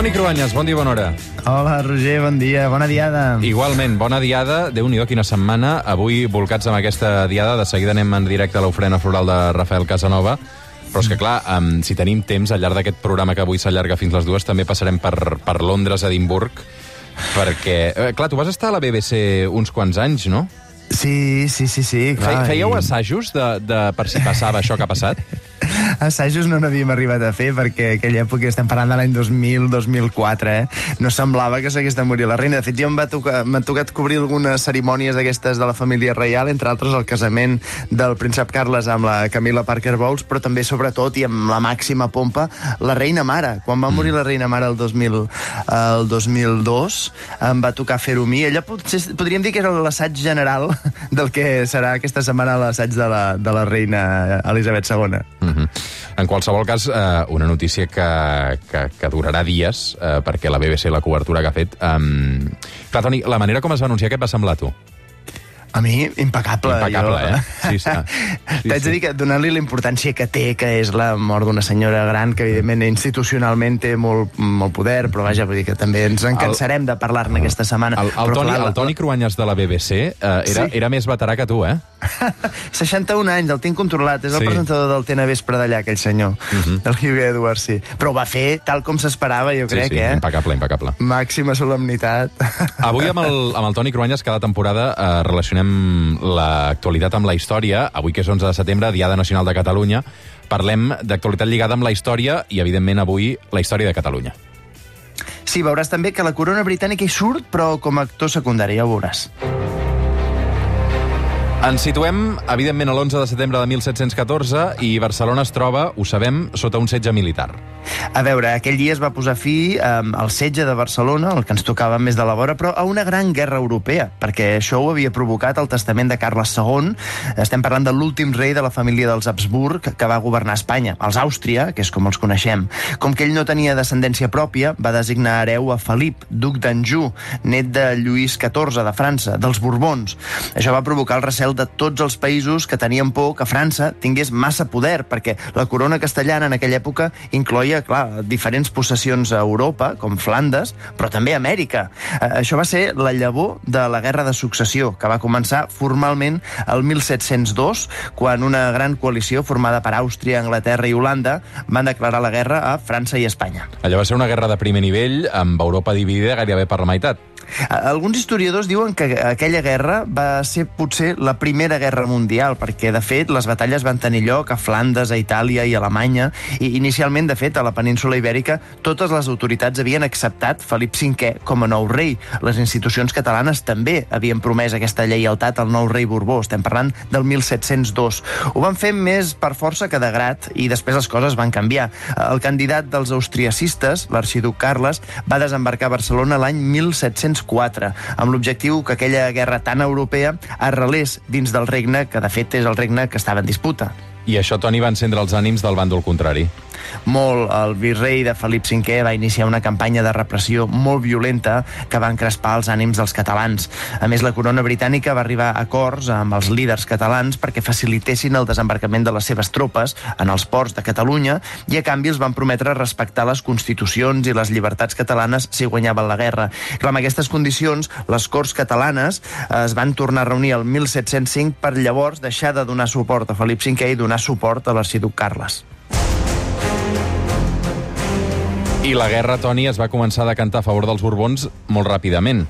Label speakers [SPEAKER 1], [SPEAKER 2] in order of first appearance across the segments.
[SPEAKER 1] Toni Cruanyes, bon dia, bona hora.
[SPEAKER 2] Hola, Roger, bon dia, bona diada.
[SPEAKER 1] Igualment, bona diada. déu nhi quina setmana. Avui, volcats amb aquesta diada, de seguida anem en directe a l'ofrena floral de Rafael Casanova. Però és que, clar, um, si tenim temps, al llarg d'aquest programa que avui s'allarga fins les dues, també passarem per, per Londres, Edimburg, perquè... Eh, clar, tu vas estar a la BBC uns quants anys, no?
[SPEAKER 2] Sí, sí, sí, sí. Clar,
[SPEAKER 1] Fe, fèieu
[SPEAKER 2] i-
[SPEAKER 1] assajos de, de, per si passava això que ha passat?
[SPEAKER 2] Assajos no n'havíem arribat a fer perquè aquella època, estem parlant de l'any 2000-2004, eh? no semblava que s'hagués de morir la reina. De fet, jo m'ha tocat cobrir algunes cerimònies d'aquestes de la família reial, entre altres el casament del príncep Carles amb la Camila Parker Bowles, però també, sobretot, i amb la màxima pompa, la reina mare. Quan va morir la reina mare el, 2000, el 2002, em va tocar fer-ho a mi. Ella potser, podríem dir que era l'assaig general del que serà aquesta setmana l'assaig de, la, de la reina Elisabet II.
[SPEAKER 1] Mm -hmm. En qualsevol cas, eh, una notícia que, que, que durarà dies, eh, perquè la BBC, la cobertura que ha fet... Um... Clar, Toni, la manera com es va anunciar, què et va semblar tu?
[SPEAKER 2] A mi, impecable.
[SPEAKER 1] Impecable,
[SPEAKER 2] jo.
[SPEAKER 1] eh? Sí, sí. Sí,
[SPEAKER 2] T'haig
[SPEAKER 1] sí.
[SPEAKER 2] de dir que donar-li la importància que té, que és la mort d'una senyora gran, que evidentment institucionalment té molt, molt poder, però vaja, vull dir que també ens en cansarem de parlar-ne aquesta setmana.
[SPEAKER 1] El, el,
[SPEAKER 2] Però,
[SPEAKER 1] Toni,
[SPEAKER 2] clar,
[SPEAKER 1] el Toni Cruanyes de la BBC eh, era,
[SPEAKER 2] Sí.
[SPEAKER 1] era més veterà que tu, eh?
[SPEAKER 2] 61 anys, el tinc controlat, és el
[SPEAKER 1] Sí.
[SPEAKER 2] presentador del TN Vespre d'allà, aquell senyor, del Hugh Edwards, sí. Però ho va fer tal com s'esperava, jo crec,
[SPEAKER 1] sí, sí,
[SPEAKER 2] eh?
[SPEAKER 1] impecable, impecable.
[SPEAKER 2] Màxima solemnitat.
[SPEAKER 1] Avui amb el, amb el Toni Cruanyes cada temporada eh, relacionem l'actualitat amb la història. Avui que és 11 de setembre, Diada Nacional de Catalunya, parlem d'actualitat lligada amb la història i, evidentment, avui la història de Catalunya.
[SPEAKER 2] Sí, veuràs també que la corona britànica hi surt, però com a actor secundari, ja ho veuràs.
[SPEAKER 1] Ens situem, evidentment, a l'11 de setembre de 1714 i Barcelona es troba, ho sabem, sota un setge militar.
[SPEAKER 2] A veure, aquell dia es va posar fi eh, al setge de Barcelona, el que ens tocava més de la vora, però a una gran guerra europea, perquè això ho havia provocat el testament de Carles II. Estem parlant de l'últim rei de la família dels Habsburg que va governar Espanya, els Àustria, que és com els coneixem. Com que ell no tenia descendència pròpia, va designar hereu a Felip, duc d'Anjou, net de Lluís XIV de França, dels Borbons. Això va provocar el recel de tots els països que tenien por que França tingués massa poder, perquè la corona castellana en aquella època incloïa, clar, diferents possessions a Europa, com Flandes, però també Amèrica. Eh, Això va ser la llavor de la Guerra de Successió, que va començar formalment el 1702, quan una gran coalició formada per Àustria, Anglaterra i Holanda van declarar la guerra a França i Espanya.
[SPEAKER 1] Allò va ser una guerra de primer nivell, amb Europa dividida gairebé per la meitat.
[SPEAKER 2] Alguns historiadors diuen que aquella guerra va ser potser la primera guerra mundial, perquè, de fet, les batalles van tenir lloc a Flandes, a Itàlia i a Alemanya, i inicialment, de fet, a la península Ibèrica, totes les autoritats havien acceptat Felip V com a nou rei. Les institucions catalanes també havien promès aquesta lleialtat al nou rei Borbó. Estem parlant del 1702. Ho van fer més per força que de grat, i després les coses van canviar. El candidat dels austriacistes, l'arxiduc Carles, va desembarcar a Barcelona l'any 1704, amb l'objectiu que aquella guerra tan europea arrelés dins del regne, que de fet és el regne que estava en disputa.
[SPEAKER 1] I això, Toni, va encendre els ànims del bàndol contrari.
[SPEAKER 2] Molt. El virrei de Felip V va iniciar una campanya de repressió molt violenta que va encrespar els ànims dels catalans. A més, la corona britànica va arribar a acords amb els líders catalans perquè facilitessin el desembarcament de les seves tropes en els ports de Catalunya i a canvi els van prometre respectar les constitucions i les llibertats catalanes si guanyaven la guerra. Clar, amb aquestes condicions, les Corts catalanes eh, es van tornar a reunir el 1705 per llavors deixar de donar suport a Felip V i donar suport a l'arxiduc Carles.
[SPEAKER 1] I la guerra, Toni, es va començar a decantar a favor dels Borbons molt ràpidament.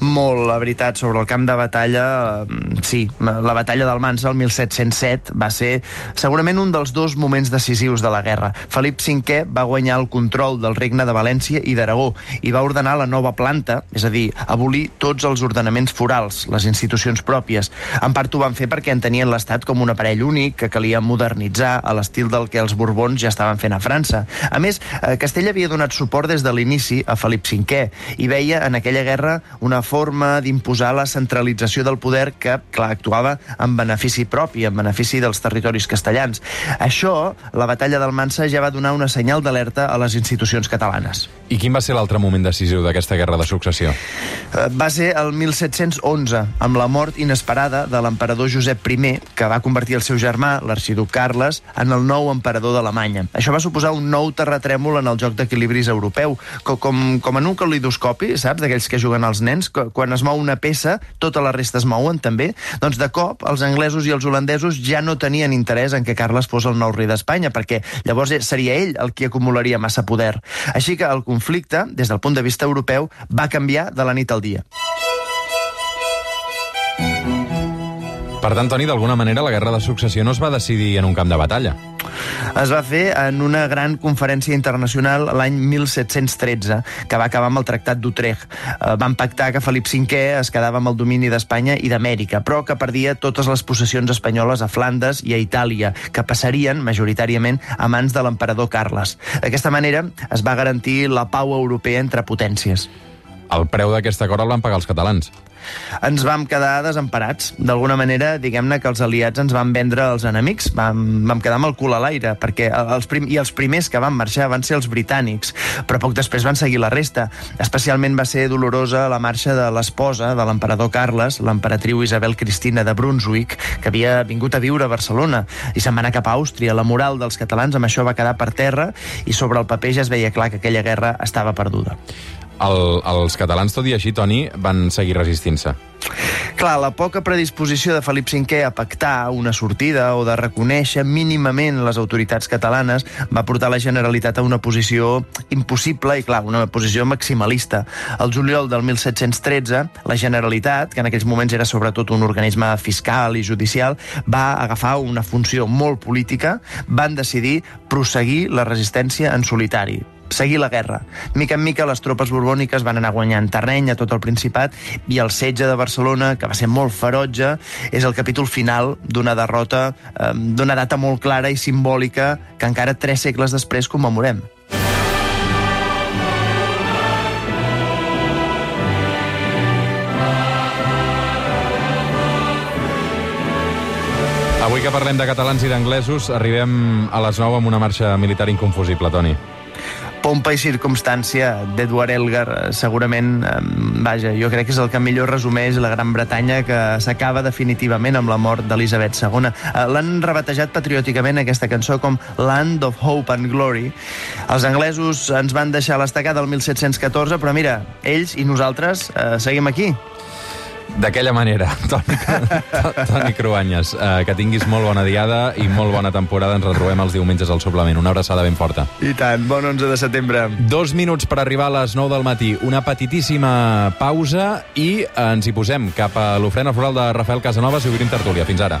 [SPEAKER 2] Molt, la veritat, sobre el camp de batalla. eh, Sí, la batalla del Mansa, el 1707, va ser segurament un dels dos moments decisius de la guerra. Felip V va guanyar el control del regne de València i d'Aragó i va ordenar la nova planta, és a dir, abolir tots els ordenaments forals, les institucions pròpies. En part ho van fer perquè entenien l'Estat com un aparell únic que calia modernitzar a l'estil del que els Borbons ja estaven fent a França. A més, eh, Castella havia donat suport des de l'inici a Felip V i veia en aquella guerra una forma d'imposar la centralització del poder que, clar, actuava en benefici propi, en benefici dels territoris castellans. Això, la batalla d'Almansa ja va donar una senyal d'alerta a les institucions catalanes.
[SPEAKER 1] I quin va ser l'altre moment decisiu d'aquesta guerra de successió?
[SPEAKER 2] Eh, Va ser el 1711, amb la mort inesperada de l'emperador Josep I, que va convertir el seu germà, l'arxiduc Carles, en el nou emperador d'Alemanya. Això va suposar un nou terratrèmol en el joc d'equilibris europeu, co- com, com en un calidoscopi, saps, d'aquells que juguen als nens, quan es mou una peça, tota la resta es mouen també. Doncs de cop, els anglesos i els holandesos ja no tenien interès en que Carles fos el nou rei d'Espanya, perquè llavors seria ell el qui acumularia massa poder. Així que el conflicte, des del punt de vista europeu, va canviar de la nit al dia.
[SPEAKER 1] Per tant, Toni, d'alguna manera la guerra de successió no es va decidir en un camp de batalla.
[SPEAKER 2] Es va fer en una gran conferència internacional l'any 1713, que va acabar amb el Tractat d'Utrecht. Eh, Van pactar que Felip V es quedava amb el domini d'Espanya i d'Amèrica, però que perdia totes les possessions espanyoles a Flandes i a Itàlia, que passarien, majoritàriament, a mans de l'emperador Carles. D'aquesta manera es va garantir la pau europea entre potències.
[SPEAKER 1] El preu d'aquest acord el van pagar els catalans.
[SPEAKER 2] ens vam quedar desemparats. D'alguna manera, diguem-ne que els aliats ens van vendre als enemics, vam, vam quedar amb el cul a l'aire, perquè els prim, i els primers que van marxar van ser els britànics, però poc després van seguir la resta. Especialment va ser dolorosa la marxa de l'esposa de l'emperador Carles, l'emperatriu Isabel Cristina de Brunswick, que havia vingut a viure a Barcelona i se'n va anar cap a Àustria. La moral dels catalans amb això va quedar per terra i sobre el paper ja es veia clar que aquella guerra estava perduda.
[SPEAKER 1] El, els catalans, tot i així, Toni, van seguir resistint-se.
[SPEAKER 2] Clar, la poca predisposició de Felip V a pactar una sortida o de reconèixer mínimament les autoritats catalanes va portar la Generalitat a una posició impossible i, clar, una posició maximalista. El juliol del 1713, la Generalitat, que en aquells moments era sobretot un organisme fiscal i judicial, va agafar una funció molt política, van decidir prosseguir la resistència en solitari seguir la guerra. Mica en mica les tropes borbòniques van anar guanyant terreny a tot el Principat i el setge de Barcelona, que va ser molt ferotge, és el capítol final d'una derrota eh, d'una data molt clara i simbòlica que encara tres segles després commemorem.
[SPEAKER 1] Avui que parlem de catalans i d'anglesos, arribem a les 9 amb una marxa militar inconfusible, Toni.
[SPEAKER 2] Pompa i circumstància d'Edward Elgar, eh, segurament, vaja, jo crec que és el que millor resumeix la Gran Bretanya que s'acaba definitivament amb la mort d'Elisabet II. Eh, L'han rebatejat patriòticament aquesta cançó com Land of Hope and Glory. Els anglesos ens van deixar l'estacada el 1714, però mira, ells i nosaltres eh, seguim aquí.
[SPEAKER 1] D'aquella manera, Toni, Toni Cruanyes, eh, que tinguis molt bona diada i molt bona temporada. Ens retrobem els diumenges al suplement. Una abraçada ben forta.
[SPEAKER 2] I tant, bon 11 de setembre.
[SPEAKER 1] Dos minuts per arribar a les 9 del matí. Una petitíssima pausa i ens hi posem cap a l'ofrena floral de Rafael Casanovas i obrim tertúlia. Fins ara.